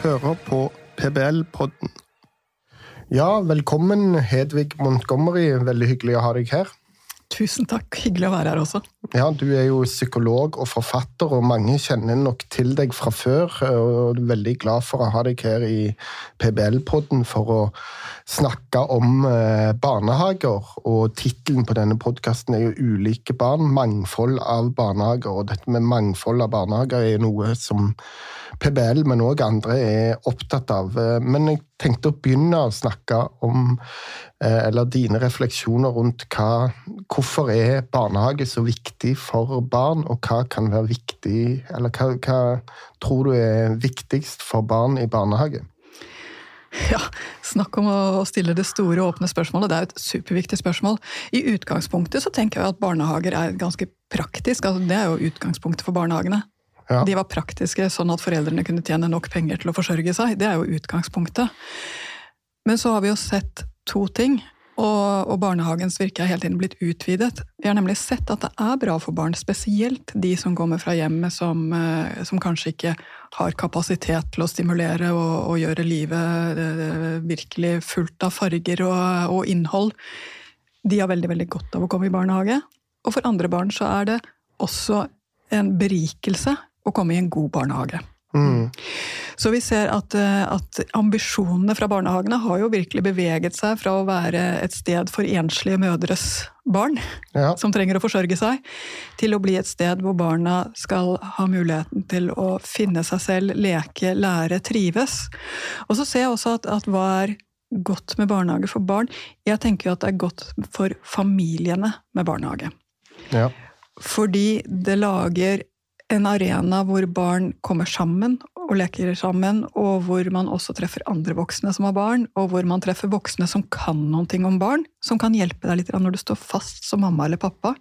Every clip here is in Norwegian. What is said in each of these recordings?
hører på PBL-podden. Ja, velkommen Hedvig Montgomery. Veldig hyggelig å ha deg her. Tusen takk. Hyggelig å være her også. Ja, Du er jo psykolog og forfatter, og mange kjenner nok til deg fra før. og er Veldig glad for å ha deg her i PBL-podden for å snakke om eh, barnehager. Og tittelen på denne podkasten er jo 'Ulike barn mangfold av barnehager'. Og dette med mangfold av barnehager er noe som PBL, men òg andre, er opptatt av. Men jeg tenkte å begynne å snakke om eh, eller dine refleksjoner rundt hva, hvorfor er barnehage så viktig for barn, og hva kan være viktig Eller hva, hva tror du er viktigst for barn i barnehage? Ja, Snakk om å stille det store, åpne spørsmålet. Det er et superviktig spørsmål. I utgangspunktet så tenker jeg at barnehager er ganske praktisk. Altså, det er jo utgangspunktet for barnehagene. Ja. De var praktiske, sånn at foreldrene kunne tjene nok penger til å forsørge seg. Det er jo utgangspunktet. Men så har vi jo sett to ting, og, og barnehagens virke er hele tiden blitt utvidet. Vi har nemlig sett at det er bra for barn, spesielt de som kommer fra hjemmet som, eh, som kanskje ikke har kapasitet til å stimulere og, og gjøre livet eh, virkelig fullt av farger og, og innhold. De har veldig, veldig godt av å komme i barnehage. Og for andre barn så er det også en berikelse å komme i en god barnehage. Mm. Så vi ser at, eh, at, ambisjonene fra barnehagene har jo virkelig beveget seg fra å være et sted for enslige mødres barn, ja. som trenger å forsørge seg, til å bli et sted hvor barna skal ha muligheten til å finne seg selv, leke, lære, trives. Og så ser jeg også at, at hva er godt med barnehage for barn? Jeg tenker jo at det er godt for familiene med barnehage. Ja. Fordi det lager en arena hvor barn kommer sammen og leker sammen, og hvor man også treffer andre voksne som har barn, og hvor man treffer voksne som kan ting om barn, som kan hjelpe deg litt når du står fast som mamma eller pappa.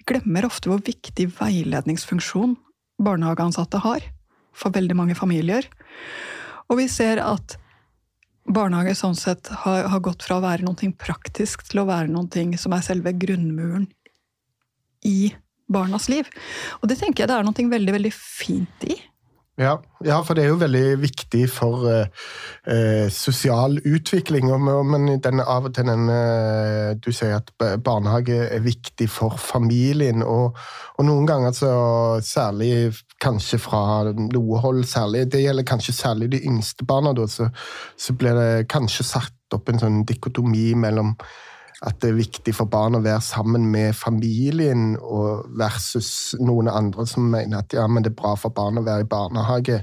Vi glemmer ofte hvor viktig veiledningsfunksjon barnehageansatte har for veldig mange familier. Og vi ser at barnehage sånn sett har, har gått fra å være noe praktisk til å være noe som er selve grunnmuren i barnas liv. Og det tenker jeg det er noe veldig, veldig fint i. Ja, ja, for det er jo veldig viktig for eh, sosial utvikling. Men den, av og til den eh, Du sier at barnehage er viktig for familien. Og, og noen ganger, så, særlig kanskje fra noe hold, særlig, det gjelder kanskje særlig de yngste barna, da, så, så blir det kanskje satt opp en sånn dikotomi mellom at det er viktig for barn å være sammen med familien, versus noen andre som mener at ja, men det er bra for barn å være i barnehage.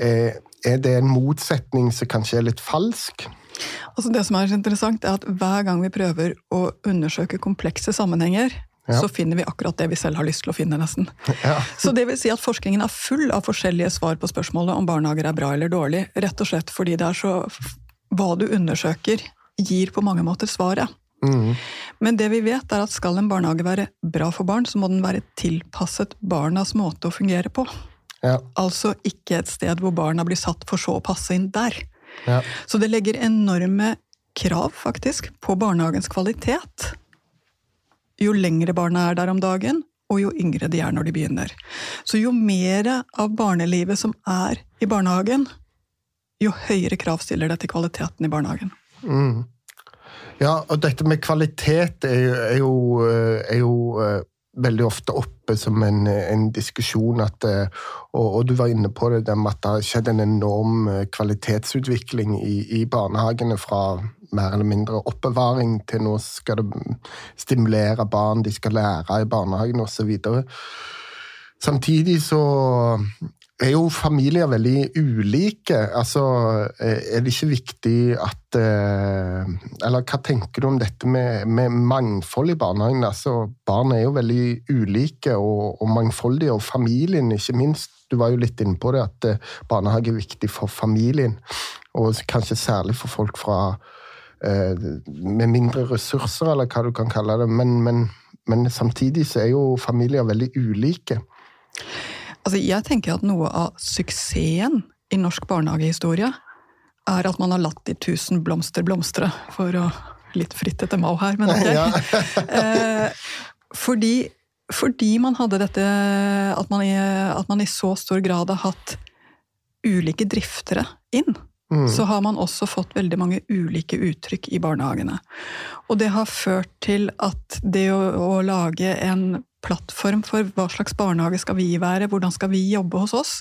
Eh, er det en motsetning som kanskje er litt falsk? Altså det som er interessant, er at hver gang vi prøver å undersøke komplekse sammenhenger, ja. så finner vi akkurat det vi selv har lyst til å finne, nesten. Ja. Så det vil si at forskningen er full av forskjellige svar på spørsmålet om barnehager er bra eller dårlig, rett og slett fordi det er så Hva du undersøker, gir på mange måter svaret. Mm. Men det vi vet er at skal en barnehage være bra for barn, så må den være tilpasset barnas måte å fungere på. Ja. Altså ikke et sted hvor barna blir satt for så å passe inn der. Ja. Så det legger enorme krav, faktisk, på barnehagens kvalitet. Jo lengre barna er der om dagen, og jo yngre de er når de begynner. Så jo mer av barnelivet som er i barnehagen, jo høyere krav stiller det til kvaliteten i barnehagen. Mm. Ja, og dette med kvalitet er jo, er jo, eh, er jo uh, veldig ofte oppe som en, en diskusjon. At, uh, og, og, du var inne på det med at det har skjedd en enorm kvalitetsutvikling i, i, barnehagene fra mer eller mindre oppbevaring til nå skal det stimulere barn, de skal lære i barnehagen osv. Samtidig så er jo familier veldig ulike. Altså, eh, er det ikke viktig at eh, Eller hva tenker du om dette med, med mangfold i barnehagen? Altså, barn er jo veldig ulike og, og, mangfoldige, og familien ikke minst. Du var jo litt inne på det, at eh, barnehage er viktig for familien. Og kanskje særlig for folk fra med mindre ressurser, eller hva du kan kalle det. Men, men, men samtidig så er jo familier veldig ulike. Altså, jeg tenker at noe av suksessen i norsk barnehagehistorie er at man har latt de tusen blomster blomstre, for å Litt fritt etter Mao her, men ok. Ja. eh, fordi, fordi, man hadde dette at man, i, at man, i, så stor grad har hatt ulike driftere inn, Mm. så har man også fått veldig mange ulike uttrykk i barnehagene. Og det har ført til at det å, å lage en plattform for hva slags barnehage skal vi være, hvordan skal vi jobbe hos oss,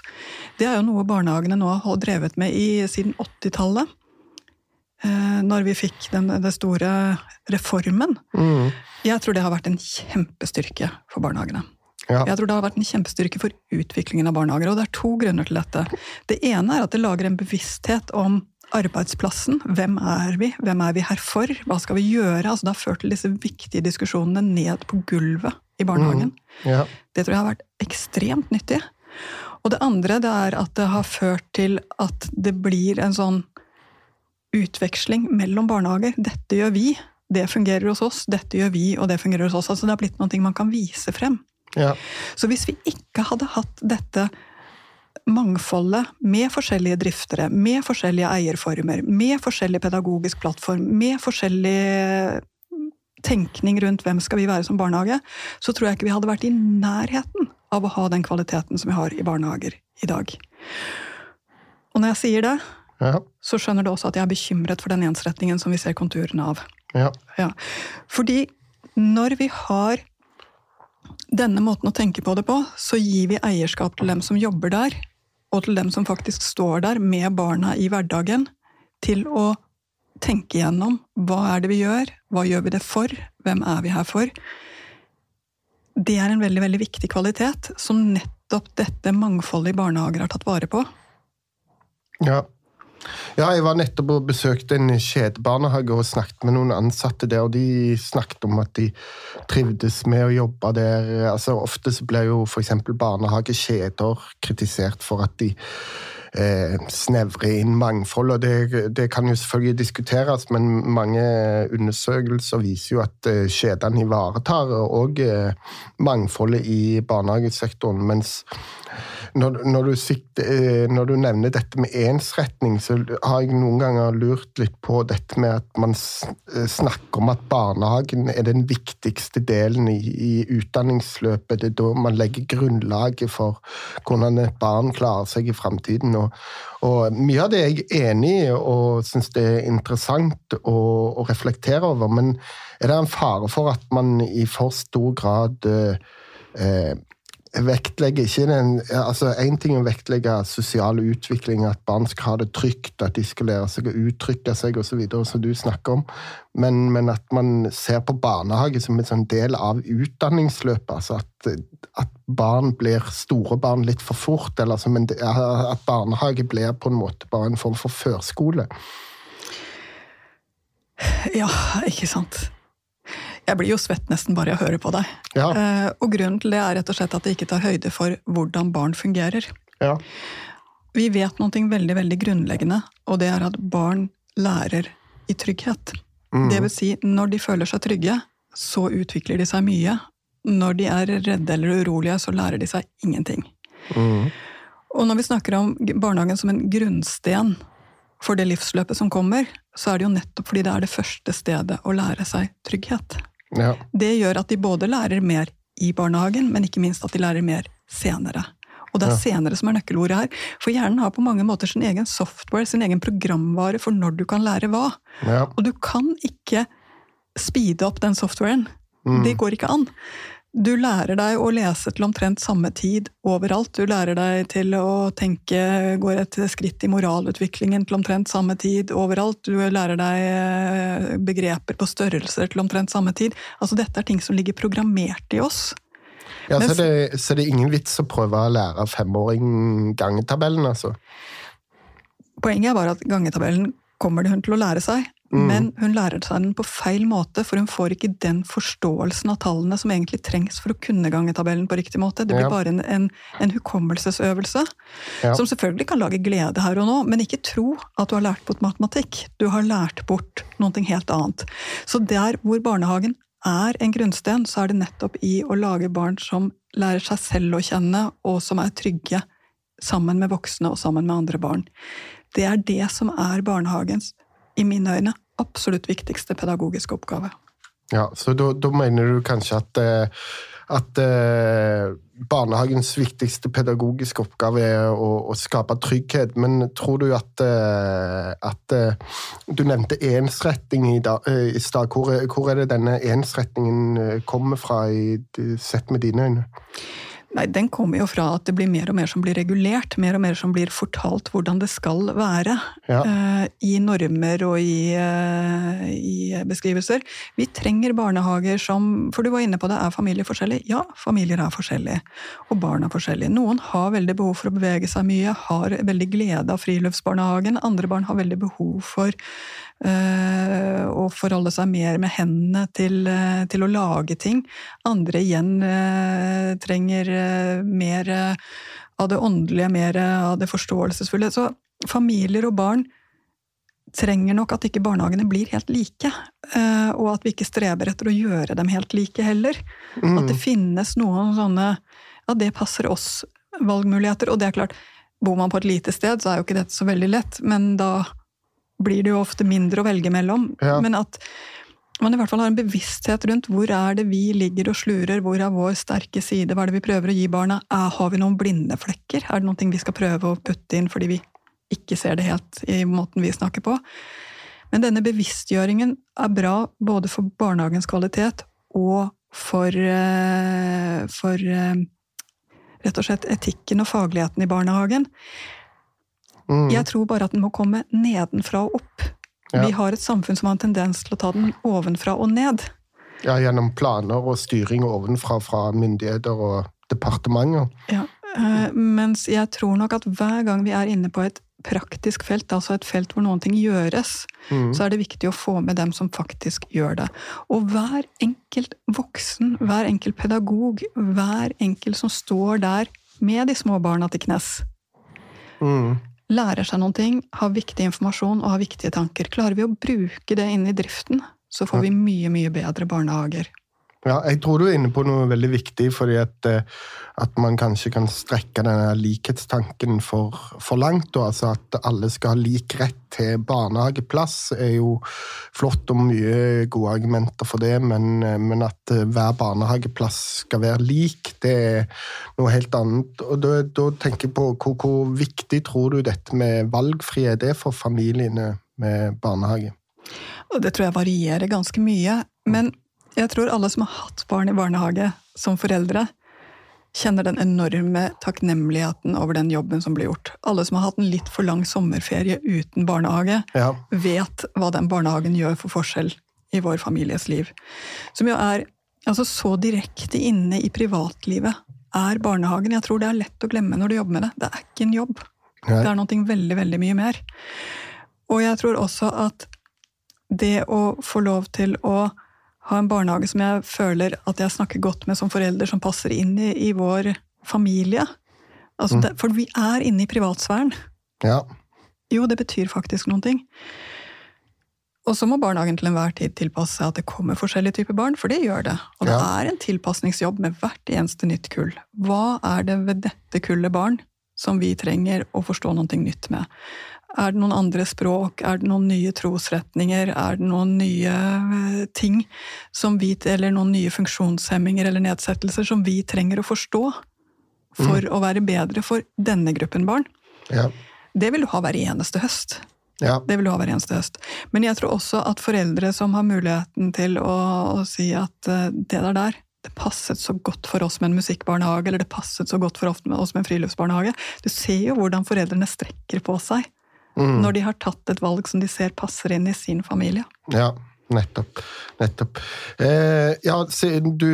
det er jo noe barnehagene nå har drevet med i, siden 80-tallet. Eh, når vi fikk den, den store reformen. Mm. Jeg tror det har vært en kjempestyrke for barnehagene. Ja. Jeg tror det har vært en kjempestyrke for utviklingen av barnehager, og det er to grunner til dette. Det ene er at det lager en bevissthet om arbeidsplassen. Hvem er vi? Hvem er vi her for? Hva skal vi gjøre? Altså, det har ført til disse viktige diskusjonene ned på gulvet i barnehagen. ja. Det tror jeg har vært ekstremt nyttig. Og det andre det er at det har ført til at det blir en sånn utveksling mellom barnehager. Dette gjør vi, det fungerer hos oss. Dette gjør vi, og det fungerer hos oss. Altså Det har blitt noe man kan vise frem. ja. Så hvis vi ikke hadde hatt dette mangfoldet med forskjellige driftere, med forskjellige eierformer, med forskjellig pedagogisk plattform, med forskjellig tenkning rundt hvem skal vi være som barnehage, så tror jeg ikke vi hadde vært i nærheten av å ha den kvaliteten som vi har i barnehager i dag. Og når jeg sier det, ja. så skjønner du også at jeg er bekymret for den ensretningen som vi ser konturene av. ja. Ja. Fordi når vi har denne måten å tenke på det på, så gir vi eierskap til dem som jobber der, og til dem som faktisk står der med barna i hverdagen, til å tenke gjennom hva er det vi gjør, hva gjør vi det for, hvem er vi her for? Det er en veldig, veldig viktig kvalitet som nettopp dette mangfoldet i barnehager har tatt vare på. Ja. ja, jeg var nettopp og besøkte en kjedebarnehage og snakket med noen ansatte der, og de snakket om at de trivdes med å jobbe der. Altså, ofte så blir jo f.eks. barnehagekjeder kritisert for at de eh, snevrer inn mangfold, og det, det kan jo selvfølgelig diskuteres, men mange undersøkelser viser jo at eh, kjedene ivaretar òg eh, mangfoldet i barnehagesektoren, mens når, når, du sikter, eh, når, du nevner dette med ensretning, så har jeg noen ganger lurt litt på dette med at man eh, snakker om at barnehagen er den viktigste delen i, i utdanningsløpet. Det er da man legger grunnlaget for hvordan et barn klarer seg i framtiden. Og, og mye av det er jeg enig i og syns det er interessant å, å reflektere over, men er det en fare for at man i for stor grad eh, eh, vektlegger ikke den altså Én ting er å vektlegge sosial utvikling, at barn skal ha det trygt, at de skal lære seg å uttrykke seg osv., som du snakker om, men, men at man ser på barnehage som en sånn del av utdanningsløpet. altså At, at barn blir store barn litt for fort, eller en, at barnehage blir på en måte bare en form for førskole. Ja, ikke sant. Jeg blir jo svett nesten bare jeg hører på deg. Ja, Eh, og grunnen til det er rett og slett at det ikke tar høyde for hvordan barn fungerer. ja, Vi vet noe veldig, veldig grunnleggende, og det er at barn lærer i trygghet. Mm. Det vil si, når de føler seg trygge, så utvikler de seg mye. Når de er redde eller urolige, så lærer de seg ingenting. mm, Og når vi snakker om barnehagen som en grunnsten for det livsløpet som kommer, så er det jo nettopp fordi det er det første stedet å lære seg trygghet. Ja, Det gjør at de både lærer mer i barnehagen, men ikke minst at de lærer mer senere. Og det er senere som er nøkkelordet her. For hjernen har på mange måter sin egen software, sin egen programvare for når du kan lære hva. ja. Og du kan ikke speede opp den softwaren. Mm. Det går ikke an. Du lærer deg å lese til omtrent samme tid overalt. Du lærer deg til å tenke, går et skritt i moralutviklingen til omtrent samme tid overalt. Du lærer deg eh, begreper på størrelser til omtrent samme tid. Altså Dette er ting som ligger programmert i oss. Ja, Mens, så, det, så det er ingen vits å prøve å lære femåring gangetabellen, altså? Poenget bare at gangetabellen kommer det hun til å lære seg, Mm. men hun lærer seg den på feil måte, for hun får ikke den forståelsen av tallene som egentlig trengs for å kunne gangetabellen på riktig måte. Det blir Ja. bare en, en, en hukommelsesøvelse, Ja. som selvfølgelig kan lage glede her og nå, men ikke tro at du har lært bort matematikk. Du har lært bort noe helt annet. Så der hvor barnehagen er en grunnsten, så er det nettopp i å lage barn som lærer seg selv å kjenne, og som er trygge sammen med voksne og sammen med andre barn. Det er det som er barnehagens, i mine øyne, absolutt viktigste pedagogiske oppgave. Ja, Så da, da mener du kanskje at, eh, at eh, barnehagens viktigste pedagogiske oppgave er å, å skape trygghet. Men tror du at, eh, at Du nevnte ensretting i, dag, i stad. Hvor, hvor, er det denne ensrettingen kommer fra, i, sett med dine øyne? Nei, Den kommer jo fra at det blir mer og mer som blir regulert, mer og mer som blir fortalt hvordan det skal være. Ja. Uh, I normer og i, uh, i, beskrivelser. Vi trenger barnehager som For du var inne på det, er familier forskjellige? Ja, familier er forskjellige. Og barn er forskjellige. Noen har veldig behov for å bevege seg mye, har veldig glede av friluftsbarnehagen. Andre barn har veldig behov for og forholde seg mer med hendene til, uh, til, å lage ting. Andre igjen uh, trenger mer av det åndelige, mer av det forståelsesfulle. Så familier og barn trenger nok at ikke barnehagene blir helt like. og at vi ikke streber etter å gjøre dem helt like heller. Mm. At det finnes noen sånne Ja, det passer oss valgmuligheter. Og det er klart, bor man på et lite sted, så er jo ikke dette så veldig lett, men da blir det jo ofte mindre å velge mellom. Ja. Men at man i hvert fall har en bevissthet rundt hvor er det vi ligger og slurer, hvor er vår sterke side, hva er det vi prøver å gi barna? Er, har vi noen blinde flekker? Er det noe vi skal prøve å putte inn fordi vi ikke ser det helt i måten vi snakker på? Men denne bevisstgjøringen er bra både for barnehagens kvalitet og for, eh, for eh, rett og slett etikken og fagligheten i barnehagen. Mm. Jeg tror bare at den må komme nedenfra og opp. Ja. Vi har et samfunn som har en tendens til å ta den ovenfra og ned. Ja, Gjennom planer og styring ovenfra fra myndigheter og departementer. Ja, øh, Mens jeg tror nok at hver gang vi er inne på et praktisk felt, altså et felt hvor noen ting gjøres, mm. så er det viktig å få med dem som faktisk gjør det. Og hver enkelt voksen, hver enkelt pedagog, hver enkelt som står der med de små barna til knes, mm lærer seg noen ting, har viktig informasjon og har viktige tanker. Klarer vi å bruke det inn i driften, så får vi mye, mye bedre barnehager. Ja, jeg tror du er inne på noe veldig viktig, fordi at, eh, at man kanskje kan strekke denne likhetstanken for, for langt. Og altså at alle skal ha lik rett til barnehageplass, er jo flott og mye gode argumenter for det, men, eh, men at eh, hver barnehageplass skal være lik, det er noe helt annet. Og da, da tenker jeg på hvor, hvor, viktig tror du dette med valgfrihet er for familiene med barnehage? Og det tror jeg varierer ganske mye. men jeg tror alle som har hatt barn i barnehage som foreldre, kjenner den enorme takknemligheten over den jobben som blir gjort. Alle som har hatt en litt for lang sommerferie uten barnehage, ja. vet hva den barnehagen gjør for forskjell i vår families liv. Som jo er altså, så direkte inne i privatlivet er barnehagen. Jeg tror det er lett å glemme når du jobber med det. Det er ikke en jobb. Nei. Det er noe veldig, veldig mye mer. Og jeg tror også at det å få lov til å ha en barnehage som jeg føler at jeg snakker godt med som forelder, som passer inn i, i vår familie. Altså, mm. det, for vi er inne i privatsfæren. Ja. Jo, det betyr faktisk noen ting. Og så må barnehagen til enhver tid tilpasse seg at det kommer forskjellige typer barn, for det gjør det. Og det ja. er en tilpasningsjobb med hvert eneste nytt kull. Hva er det ved dette kullet barn som vi trenger å forstå noe nytt med? Er det noen andre språk? Er det noen nye trosretninger? Er det noen nye eh, ting som vi, eller noen nye funksjonshemminger eller nedsettelser som vi trenger å forstå for mm. å være bedre for denne gruppen barn? Ja. Det vil du ha hver eneste høst. Ja. Det vil du ha hver eneste høst. Men jeg tror også at foreldre som har muligheten til å, å si at uh, det der der, det passet så godt for oss med en musikkbarnehage, eller det passet så godt for oss med en friluftsbarnehage. Du ser jo hvordan foreldrene strekker på seg mm. når de har tatt et valg som de ser passer inn i sin familie. Ja, nettopp. Nettopp. Eh, ja, du,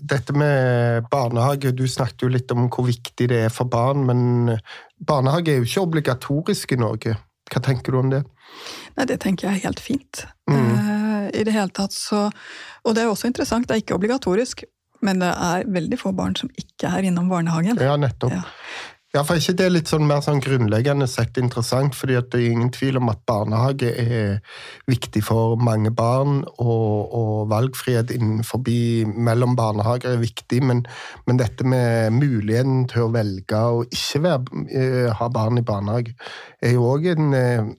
Dette med barnehage, du snakket jo litt om hvor viktig det er for barn, men barnehage er jo ikke obligatorisk i Norge. Hva tenker du om det? Nei, Det tenker jeg er helt fint. Mm. Eh, I det hele tatt så Og det er også interessant, det er ikke obligatorisk, men det er veldig få barn som ikke er innom barnehagen. Ja, nettopp. Ja. Ja, for ikke det er litt sånn mer sånn grunnleggende sett interessant, fordi det er ingen tvil om at barnehage er viktig for mange barn, og, og valgfrihet innenfor mellom barnehager er viktig, men, men, dette med muligheten til å velge å ikke være, eh, ha barn i barnehage, er jo òg en, eh,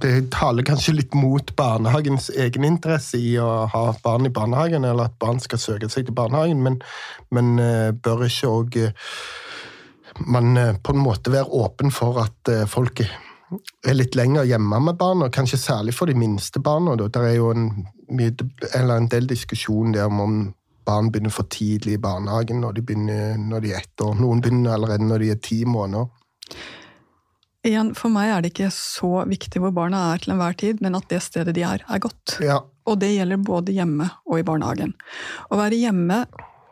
det taler kanskje litt mot barnehagens egeninteresse i å ha barn i barnehagen, eller at barn skal søke seg til barnehagen, men, men eh, bør ikke òg man eh, på en måte være åpen for at eh, folk er litt lenger hjemme med barna, kanskje særlig for de minste barna. Det er jo en, en del diskusjon der om barn begynner for tidlig i barnehagen når de, begynner, når de er ett år. Noen begynner allerede når de er ti måneder. Igjen, For meg er det ikke så viktig hvor barna er til enhver tid, men at det stedet de er, er godt. Ja. Og det gjelder både hjemme og i barnehagen. Å være hjemme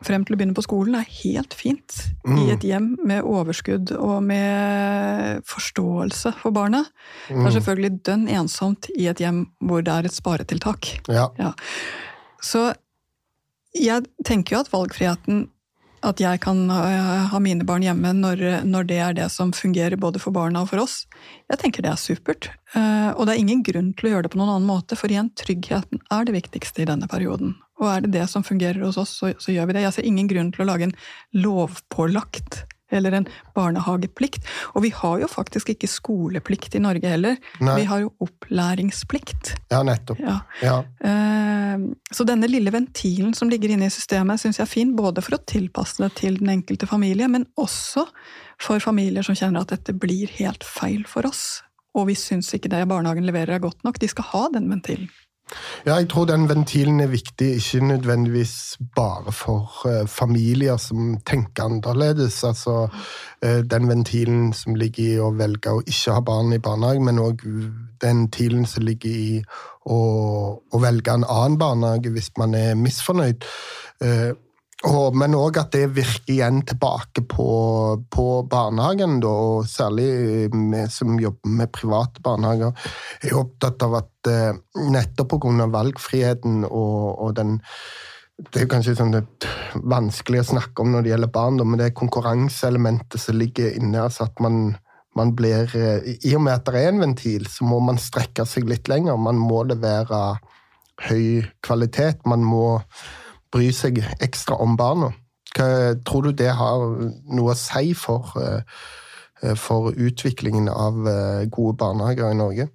frem til å begynne på skolen er helt fint. Mm. I et hjem med overskudd og med forståelse for barnet. Mm. Det er mm. selvfølgelig dønn ensomt i et hjem hvor det er et sparetiltak. Ja. ja. Så jeg tenker jo at valgfriheten at jeg kan ha mine barn hjemme når, når, det er det som fungerer både for barna og for oss. Jeg tenker det er supert. Eh, og det er ingen grunn til å gjøre det på noen annen måte, for igjen, tryggheten er det viktigste i denne perioden. Og er det det som fungerer hos oss, så, så gjør vi det. Jeg ser ingen grunn til å lage en lovpålagt eller en barnehageplikt. Og vi har jo faktisk ikke skoleplikt i Norge heller. Nei. Vi har jo opplæringsplikt. Ja, nettopp. Ja. Ja. Eh, så denne lille ventilen som ligger inne i systemet, syns jeg er fin, både for å tilpasse det til den enkelte familie, men også for familier som kjenner at dette blir helt feil for oss. Og vi syns ikke det barnehagen leverer er godt nok. De skal ha den ventilen. Ja, jeg tror den ventilen er viktig, ikke nødvendigvis bare for uh, familier som tenker annerledes. Altså uh, den ventilen som ligger i å velge å ikke ha barn i barnehage, men òg den ventilen som ligger i å, å, velge en annen barnehage hvis man er misfornøyd. Uh, og, men òg at det virker igjen tilbake på, på barnehagen, da, og særlig vi som jobber med private barnehager, er opptatt av at eh, nettopp pga. valgfriheten og, og, den Det er kanskje sånn vanskelig å snakke om når det gjelder barn, da, men det er konkurranseelementet som ligger inne. altså at man, man blir, eh, I og med at det er en ventil, så må man strekke seg litt lenger. Man må levere høy kvalitet. Man må bry seg ekstra om barna. Hva, tror du det har noe å si for, eh, for utviklingen av eh, gode barnehager i Norge?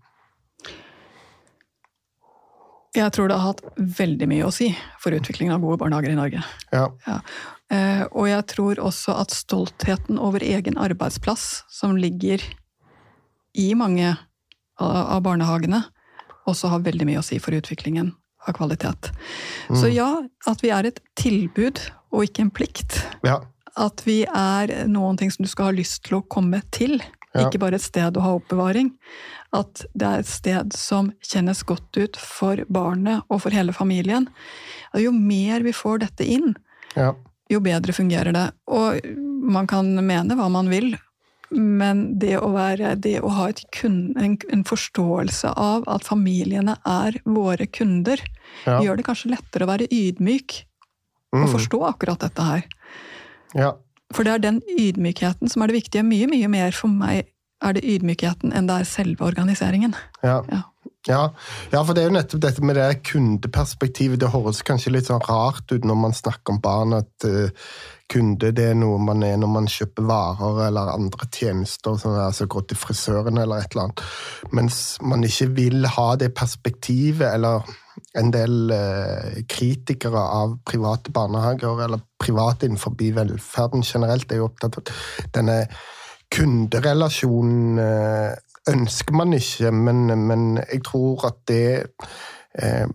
Jeg tror det har hatt veldig mye å si for utviklingen av gode barnehager i Norge. Ja. Ja. Eh, og jeg tror også at stoltheten over egen arbeidsplass, som ligger i mange av barnehagene, også har veldig mye å si for utviklingen av kvalitet. Mm. Så ja, at vi er et tilbud og ikke en plikt. Ja. At vi er noen ting som du skal ha lyst til å komme til, ja. ikke bare et sted å ha oppbevaring. At det er et sted som kjennes godt ut for barnet og for hele familien. Jo mer vi får dette inn, ja. jo bedre fungerer det. Og man kan mene hva man vil men det å, være, det å ha kunde, en, en, forståelse av at familiene er våre kunder, ja. gjør det kanskje lettere å være ydmyk mm. og forstå akkurat dette her. Ja. For det er den ydmykheten som er det viktige. Mye, mye mer for meg er det ydmykheten enn det er selve organiseringen. Ja. ja. Ja, ja, for det er jo nettopp dette med det kundeperspektivet. Det høres kanskje litt sånn rart ut når man snakker om barn, at uh, kunde det er noe man er når man kjøper varer eller andre tjenester, som altså går til frisøren eller et eller annet. Mens man ikke vil ha det perspektivet, eller en del eh, kritikere av private barnehager, eller private innenfor velferden generelt, er jo opptatt av denne kunderelasjonen eh, ønsker man ikke, men, men jeg tror at det eh,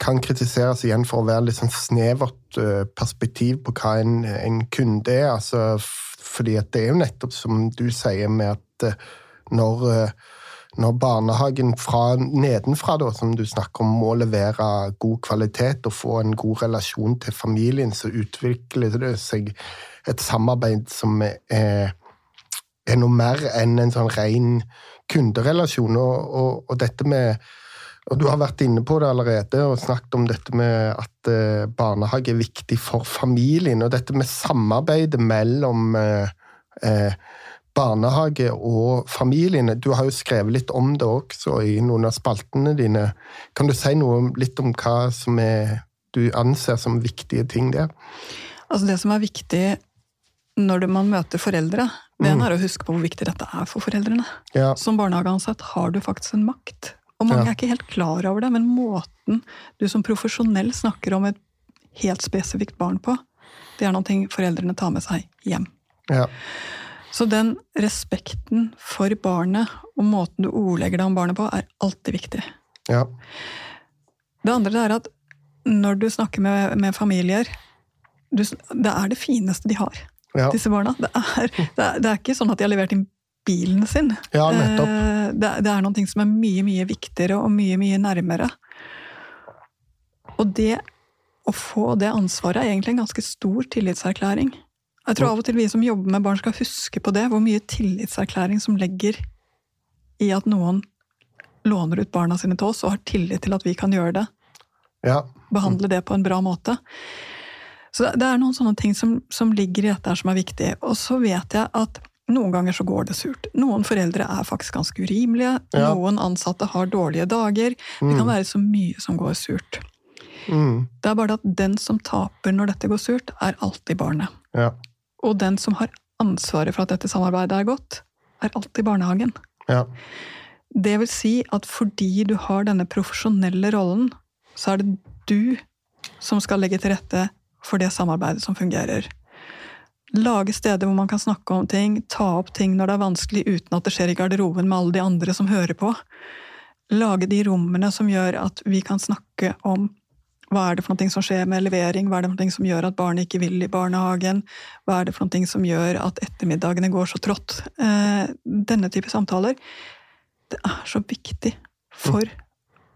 kan kritiseres igjen for å være litt sånn snevert eh, perspektiv på hva en, en kunde er. Altså, fordi det er jo nettopp som du sier, med at eh, når, eh, når barnehagen fra nedenfra, da, som du snakker om, må levere god kvalitet og få en god relasjon til familien, så utvikler det seg et samarbeid som er, er noe mer enn en sånn ren kunderelasjon. Og, og, og, dette med og Du har vært inne på det allerede og snakket om dette med at eh, barnehage er viktig for familien. Og dette med samarbeidet mellom eh, eh, barnehage og familiene. Du har jo skrevet litt om det også i noen av spaltene dine. Kan du si noe litt om hva som er, du anser som viktige ting der? Altså Det som er viktig når man møter foreldre Det ene er å huske på hvor viktig dette er for foreldrene. Ja. Som barnehageansatt har du faktisk en makt. Og mange Ja. er ikke helt klar over det, men måten du som profesjonell snakker om et helt spesifikt barn på, det er noe foreldrene tar med seg hjem. Ja. Så den respekten for barnet og måten du ordlegger deg om barnet på, er alltid viktig. Ja. Det andre er at når du snakker med, med familier du, Det er det fineste de har, Ja. disse barna. Det er, det, er, det er ikke sånn at de har levert inn bilen sin. Ja, nettopp. Eh, Det, det er noe som er mye, mye viktigere og mye, mye nærmere. Og det å få det ansvaret er egentlig en ganske stor tillitserklæring. Jeg tror av og til vi som jobber med barn skal huske på det, hvor mye tillitserklæring som legger i at noen låner ut barna sine til oss og har tillit til at vi kan gjøre det. Ja. Behandle det på en bra måte. Så det- det er noen sånne ting som, som ligger i dette her som er viktig. Og så vet jeg at noen ganger så går det surt. Noen foreldre er faktisk ganske urimelige. Ja. Noen ansatte har dårlige dager. Det kan være så mye som går surt. Mm. Det er bare det at den som taper når dette går surt, er alltid barnet. Ja. Og den som har ansvaret for at dette samarbeidet er godt, er alltid barnehagen. Ja. Det vil si at fordi du har denne profesjonelle rollen, så er det du som skal legge til rette for det samarbeidet som fungerer. Lage steder hvor man kan snakke om ting, ta opp ting når det er vanskelig uten at det skjer i garderoben med alle de andre som hører på. Lage de rommene som gjør at vi kan snakke om hva er det for noe som skjer med levering, hva er det for noe som gjør at barnet ikke vil i barnehagen, hva er det for noe som gjør at ettermiddagene går så trått. Eh, denne type samtaler det er så viktig for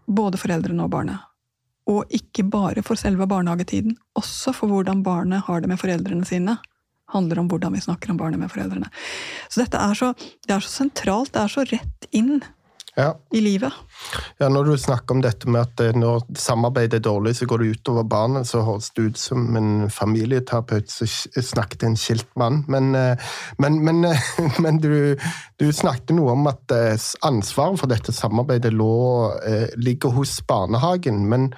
både foreldrene og barnet. Og ikke bare for selve barnehagetiden, også for hvordan barnet har det med foreldrene sine. Handler om hvordan vi snakker om barnet med foreldrene. Så dette er så, det er så sentralt, det er så rett inn Ja. i livet. ja, når du snakker om dette med at eh, når samarbeidet er dårlig, så går det utover barnet, så høres det ut som en familieterapeut som snakket en skilt mann. Men, eh, men, men, eh, men du, du snakket noe om at ansvaret for dette samarbeidet lå, ligger hos barnehagen. Men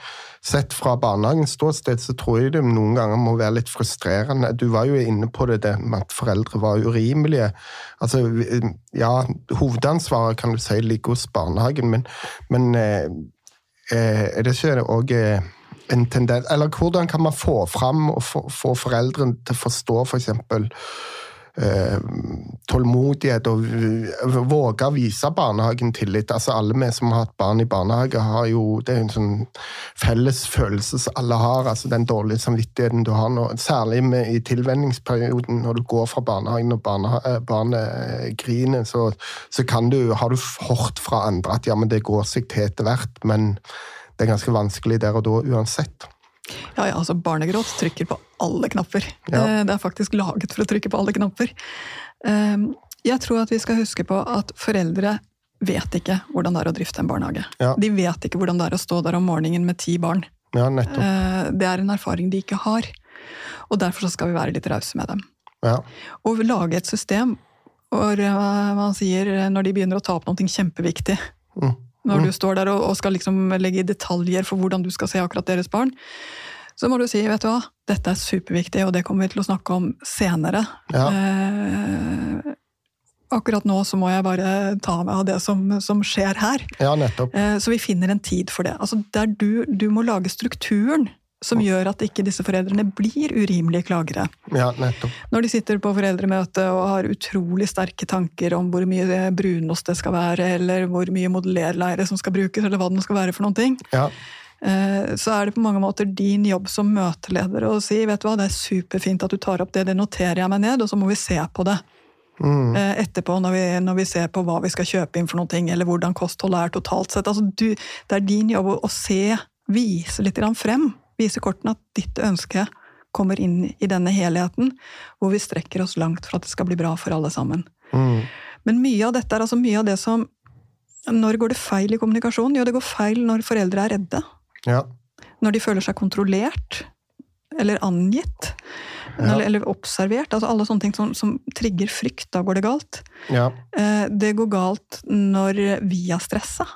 sett fra barnehagens ståsted så tror jeg det noen ganger må være litt frustrerende. Du var jo inne på det, det med at foreldre var urimelige. Altså, ja, hovedansvaret kan du si ligger hos barnehagen, men, men eh, eh, er det ikke òg en tendens Eller hvordan kan man få fram og få, få foreldrene til å forstå f.eks. For eh, tålmodighet og våge å vise barnehagen tillit. Altså Alle vi som har hatt barn i barnehage, har jo det er en sånn felles følelse som alle har. altså Den dårlige samvittigheten du har nå. Særlig med, i tilvenningsperioden, når du går fra barnehagen og eh, barnet eh, griner, så, så kan du, har du hørt fra andre at ja, men det går seg til etter hvert. Men det er ganske vanskelig der og da uansett. Ja, ja, altså Barnegråt trykker på alle knapper. Ja. Det er faktisk laget for å trykke på alle knapper. Eh, Jeg tror at vi skal huske på at foreldre vet ikke hvordan det er å drifte en barnehage. Ja. De vet ikke hvordan det er å stå der om morgenen med ti barn. Ja. Eh, Det er en erfaring de ikke har. Og derfor så skal vi være litt rause med dem. Ja. Og lage et system hvor eh, man sier når de begynner å ta opp noe kjempeviktig Mm. Når du står der og skal liksom legge i detaljer for hvordan du skal se akkurat deres barn, så må du si vet du hva, dette er superviktig, og det kommer vi til å snakke om senere. Ja. Eh, akkurat nå så må jeg bare ta meg av det som, som skjer her. ja, nettopp. Eh, så vi finner en tid for det. Altså, der du, du må lage strukturen som gjør at ikke disse foreldrene blir urimelige klagere. Ja, nettopp. Når de sitter på foreldremøte og har utrolig sterke tanker om hvor mye brunost det skal være, eller hvor mye modellerleire som skal brukes, eller hva det skal være for noen ting, Ja. Eh, så er det på mange måter din jobb som møteleder å si vet du hva, det er superfint at du tar opp det, det noterer jeg meg ned, og så må vi se på det. Mm. eh, Etterpå, når vi, når vi ser på hva vi skal kjøpe inn for noen ting, eller hvordan kostholdet er totalt sett. Altså, du, det er din jobb å, se, vise litt frem. Vise kortene at ditt ønske kommer inn i denne helheten, hvor vi strekker oss langt for at det skal bli bra for alle sammen. Mm. Men mye av dette er altså mye av det som Når går det feil i kommunikasjon? Jo, det går feil når foreldre er redde. Ja. Når de føler seg kontrollert. Eller angitt. Ja. Eller, eller observert. Altså alle sånne ting som, som trigger frykt. Da går det galt. Ja. Eh, Det går galt når vi er stressa.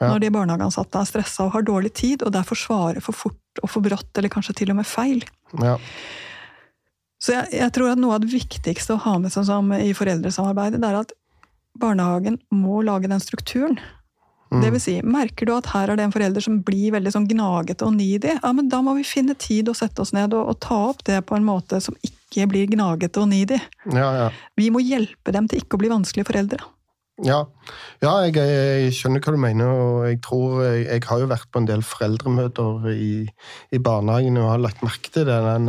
Ja. Når de barnehageansatte er stressa og har dårlig tid, og derfor svarer for fort og for brått, eller kanskje til og med feil. Ja. Så jeg, jeg, tror at noe av det viktigste å ha med seg i foreldresamarbeidet, det er at barnehagen må lage den strukturen. Mm. Det vil si, merker du at her er det en forelder som blir veldig sånn gnagete og needy, ja, men da må vi finne tid og sette oss ned og, og, ta opp det på en måte som ikke blir gnagete og needy. Ja, ja. Vi må hjelpe dem til ikke å bli vanskelige foreldre. Ja, ja jeg, jeg, skjønner hva du mener. og Jeg tror, jeg, jeg, har jo vært på en del foreldremøter i, i barnehagen og har lagt merke til det. Den,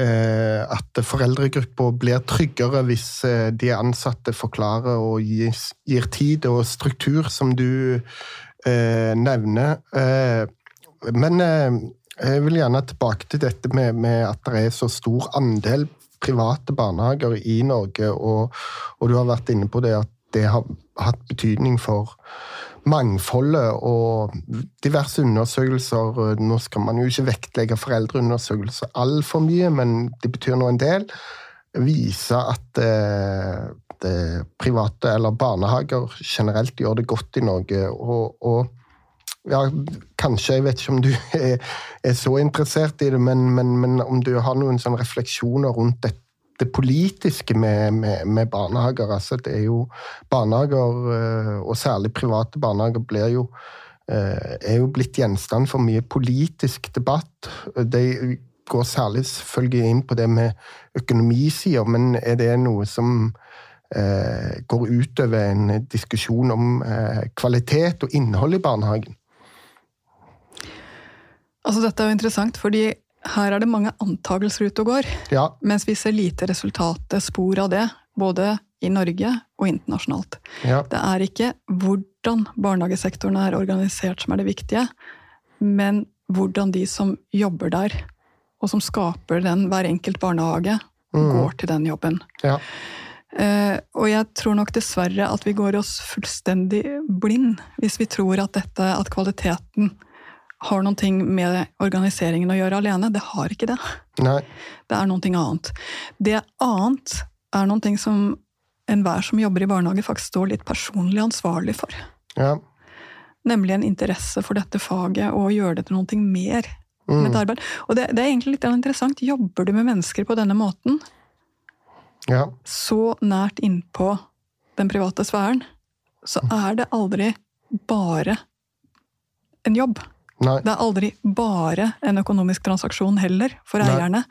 eh, at foreldregruppa blir tryggere hvis eh, de ansatte forklarer og gir, gir tid og struktur, som du eh, nevner. Eh, men eh, jeg vil gjerne tilbake til dette med, med at det er så stor andel private barnehager i Norge, og, og, du har vært inne på det at det har hatt betydning for mangfoldet og diverse undersøkelser. Nå skal man jo ikke vektlegge foreldreundersøkelser altfor mye, men det betyr nå en del. Viser at eh, private eller barnehager generelt gjør det godt i Norge. og, og ja, kanskje, jeg vet ikke om du er, er så interessert i det, men, men, men om du har noen refleksjoner rundt dette det politiske med, med, med, barnehager. Altså, det er jo Barnehager, eh, og særlig private barnehager, jo eh, er jo blitt gjenstand for mye politisk debatt. De går særlig selvfølgelig inn på det med økonomisider, men er det noe som eh, går utover en diskusjon om kvalitet og innhold i barnehagen? Altså, dette er jo interessant, fordi her er det mange antakelser ute og går, ja. mens vi ser lite resultatet, spor av det, både i Norge og internasjonalt. Ja. Det er ikke hvordan barnehagesektoren er organisert som er det viktige, men hvordan de som jobber der, og som skaper den hver enkelt barnehage, mm. går til den jobben. Ja. Uh, og jeg tror nok dessverre at vi går oss fullstendig blind hvis vi tror at dette, at kvaliteten har noen ting med organiseringen å gjøre alene. Det har ikke det. Nei. Det er noe annet. Det annet er noe som enhver som jobber i barnehage, faktisk står litt personlig ansvarlig for. Ja. Nemlig en interesse for dette faget og å gjøre det til noe mer. Mm. med et arbeid. Og det, det, er egentlig litt interessant. Jobber du med mennesker på denne måten, ja. så nært innpå den private sfæren, så er det aldri bare en jobb. Nei. Det er aldri bare en økonomisk transaksjon heller, for Nei. eierne.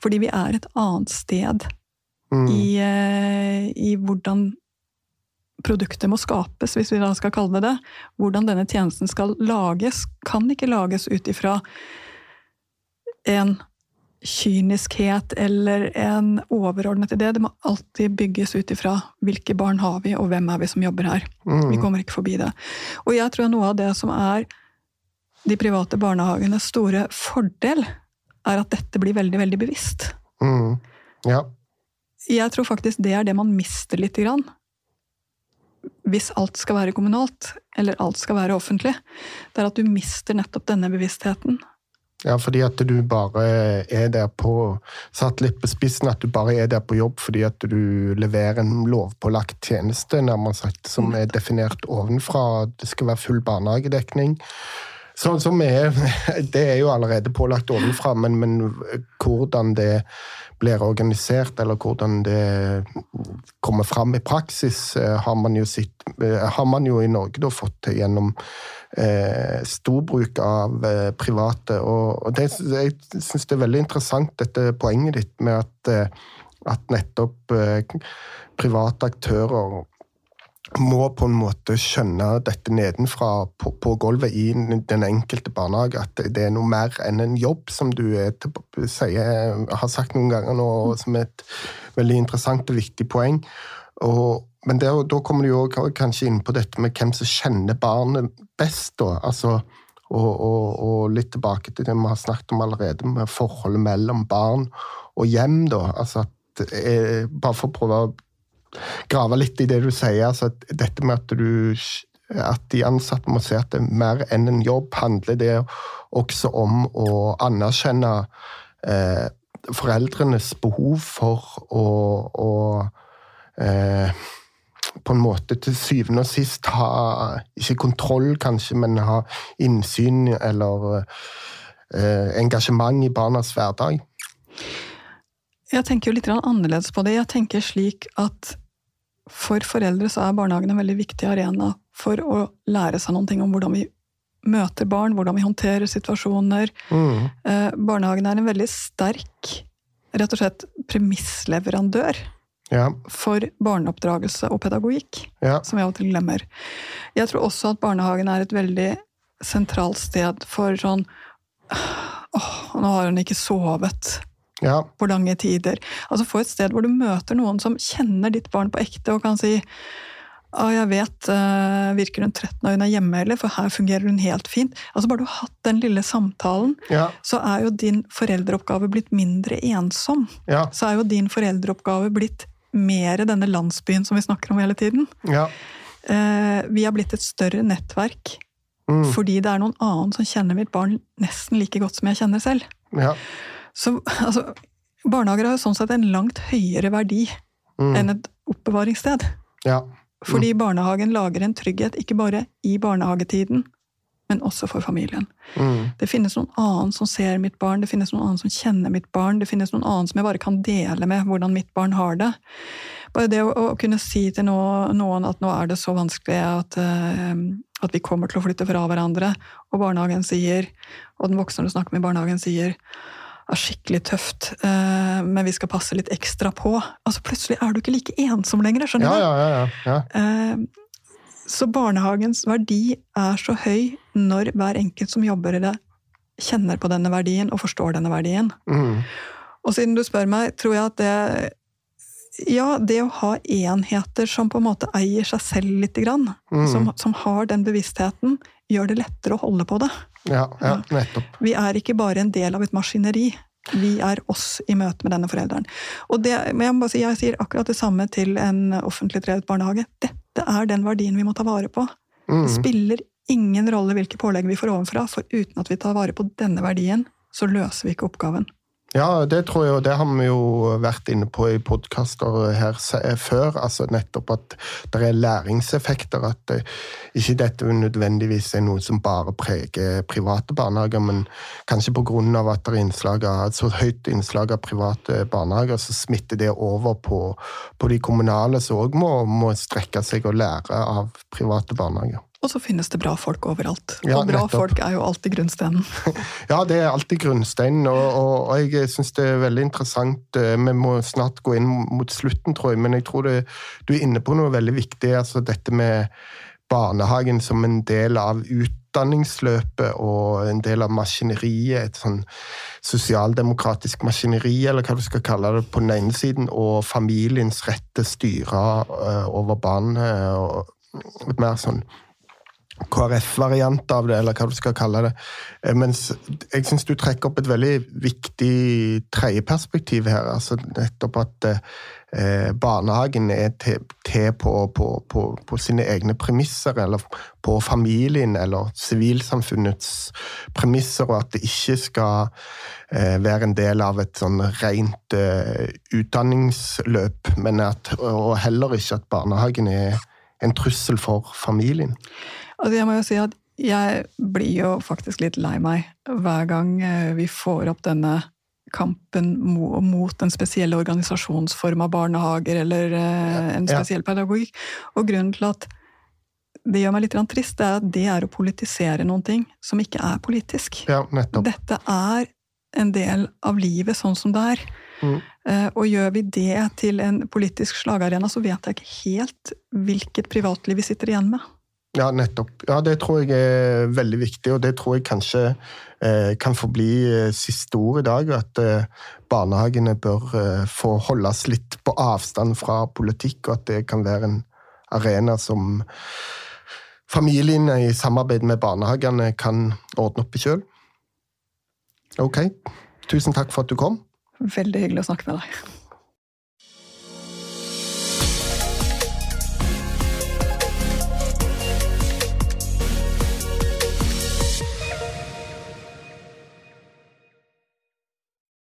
Fordi vi er et annet sted mm. i, eh, i, hvordan produktet må skapes, hvis vi da skal kalle det det. Hvordan denne tjenesten skal lages, kan ikke lages ut ifra en kyniskhet eller en overordnet idé. Det må alltid bygges ut ifra hvilke barn har vi, og hvem er vi som jobber her. Mm. Vi kommer ikke forbi det. Og jeg tror noe av det som er de private barnehagenes store fordel er at dette blir veldig, veldig bevisst. Mm. Ja. Jeg tror faktisk det er det man mister lite grann. Hvis alt skal være kommunalt, eller alt skal være offentlig. Det er at du mister nettopp denne bevisstheten. Ja, fordi at du bare er der på Satt litt på spissen, at du bare er der på jobb fordi at du leverer en lovpålagt tjeneste, nærmest sagt, som er definert ovenfra. Det skal være full barnehagedekning. Sånn som er, Det er jo allerede pålagt ovenfra, men, men, hvordan det blir organisert, eller hvordan det kommer fram i praksis, eh, har man jo, sitt, eh, har man jo i Norge da fått til gjennom eh, stor bruk av eh, private. Og, og det, jeg syns det er veldig interessant, dette poenget ditt med at, eh, at nettopp eh, private aktører må på en måte skjønne dette nedenfra på, på, gulvet i den enkelte barnehage. At det er noe mer enn en jobb, som du til, sier, har sagt noen ganger nå, som er et veldig interessant og viktig poeng. Og, men der, da kommer du jo kanskje inn på dette med hvem som kjenner barnet best. Da. Altså, og, og, og, litt tilbake til det vi har snakket om allerede, med forholdet mellom barn og hjem. Da. Altså at, eh, bare for å prøve å grave litt i det du sier. altså Dette med at, du, at de ansatte må se at det er mer enn en jobb, handler det også om å anerkjenne eh, foreldrenes behov for å, å eh, på en måte til syvende og sist ha ikke kontroll, kanskje, men ha innsyn eller eh, engasjement i barnas hverdag. Jeg tenker jo litt annerledes på det. Jeg tenker slik at for foreldre så er barnehagen en veldig viktig arena for å lære seg noen ting om hvordan vi møter barn, hvordan vi håndterer situasjoner. Mm. Eh, barnehagen er en veldig sterk rett og slett premissleverandør Ja. for barneoppdragelse og pedagogikk, Ja. som vi av og til glemmer. Jeg tror også at barnehagen er et veldig sentralt sted for sånn Åh, nå har hun ikke sovet Ja. på lange tider. Altså Få et sted hvor du møter noen som kjenner ditt barn på ekte og kan si ah, jeg vet, uh, Virker hun trett når hun er hjemme, eller? For her fungerer hun helt fint. Altså Bare du har hatt den lille samtalen, Ja. så er jo din foreldreoppgave blitt mindre ensom. Ja. Så er jo din foreldreoppgave blitt mer denne landsbyen som vi snakker om hele tiden. Ja. Uh, vi har blitt et større nettverk Mm. fordi det er noen annen som kjenner mitt barn nesten like godt som jeg kjenner selv. Ja. Så altså, barnehager har jo sånn sett en langt høyere verdi Mm. enn et oppbevaringssted. ja. Fordi barnehagen lager en trygghet ikke bare i barnehagetiden, men også for familien. Mm. Det finnes noen annen som ser mitt barn, det finnes noen annen som kjenner mitt barn, det finnes noen annen som jeg bare kan dele med hvordan mitt barn har det. Bare det å, å kunne si til noen, at nå er det så vanskelig at, uh, at vi kommer til å flytte fra hverandre, og barnehagen sier, og den voksne du snakker med i barnehagen sier er skikkelig tøft, eh, men vi skal passe litt ekstra på. Altså Plutselig er du ikke like ensom lenger, skjønner du? ja, ja. ja. ja. Eh, Så barnehagens verdi er så høy når hver enkelt som jobber i det, kjenner på denne verdien og forstår denne verdien. Mm. Og siden du spør meg, tror jeg at det Ja, det å ha enheter som på en måte eier seg selv lite grann, Mm. som, som har den bevisstheten, gjør det lettere å holde på det. Ja, ja, nettopp. Vi er ikke bare en del av et maskineri. Vi er oss i møte med denne forelderen. Og det, men jeg, si, jeg sier akkurat det samme til en offentlig drevet barnehage. Dette er den verdien vi må ta vare på. Mm. Det spiller ingen rolle hvilke pålegg vi får ovenfra, for uten at vi tar vare på denne verdien, så løser vi ikke oppgaven. Ja, det tror jeg, og det har vi jo vært inne på i podkaster her før. altså Nettopp at det er læringseffekter. At eh, ikke dette nødvendigvis er noe som bare preger private barnehager, men kanskje pga. at det er innslag av, så høyt innslag av private barnehager, så smitter det over på, på de kommunale, som òg må, må strekke seg og lære av private barnehager. Og så finnes det bra folk overalt. Ja, og bra nettopp. folk er jo alltid grunnstenen. Ja, det er alltid grunnsteinen, og, og, og jeg syns det er veldig interessant. eh, Vi må snart gå inn mot slutten, tror jeg, men jeg tror det, du er inne på noe veldig viktig. altså Dette med barnehagen som en del av utdanningsløpet og en del av maskineriet. Et sånn sosialdemokratisk maskineri, eller hva du skal kalle det, på den ene siden, og familiens rett til å styre eh, over barnet. og et mer sånn KrF-variant av det, eller hva du skal kalle det. Eh, Mens jeg syns du trekker opp et veldig viktig tredjeperspektiv her. altså Nettopp at eh, barnehagen er til, på, på, på, på sine egne premisser, eller på familien eller sivilsamfunnets premisser, og at det ikke skal eh, være en del av et sånn rent utdanningsløp, men at, og heller ikke at barnehagen er en trussel for familien. Altså jeg må jo si at jeg blir jo faktisk litt lei meg hver gang eh, vi får opp denne kampen mot en spesiell organisasjonsform av barnehager eller eh, en spesiell pedagogikk. Og grunnen til at det gjør meg litt trist, det er at det er å politisere noen ting som ikke er politisk. Ja. Dette er en del av livet sånn som det er. Mm. Eh, Og gjør vi det til en politisk slagarena, så vet jeg ikke helt hvilket privatliv vi sitter igjen med. Ja, nettopp. Ja, Det tror jeg er veldig viktig, og det tror jeg kanskje eh, kan få bli eh, siste ord i dag. At eh, barnehagene bør eh, få holdes litt på avstand fra politikk, og at det kan være en arena som familiene i samarbeid med barnehagene kan ordne opp i sjøl. Ok. Tusen takk for at du kom. Veldig hyggelig å snakke med deg.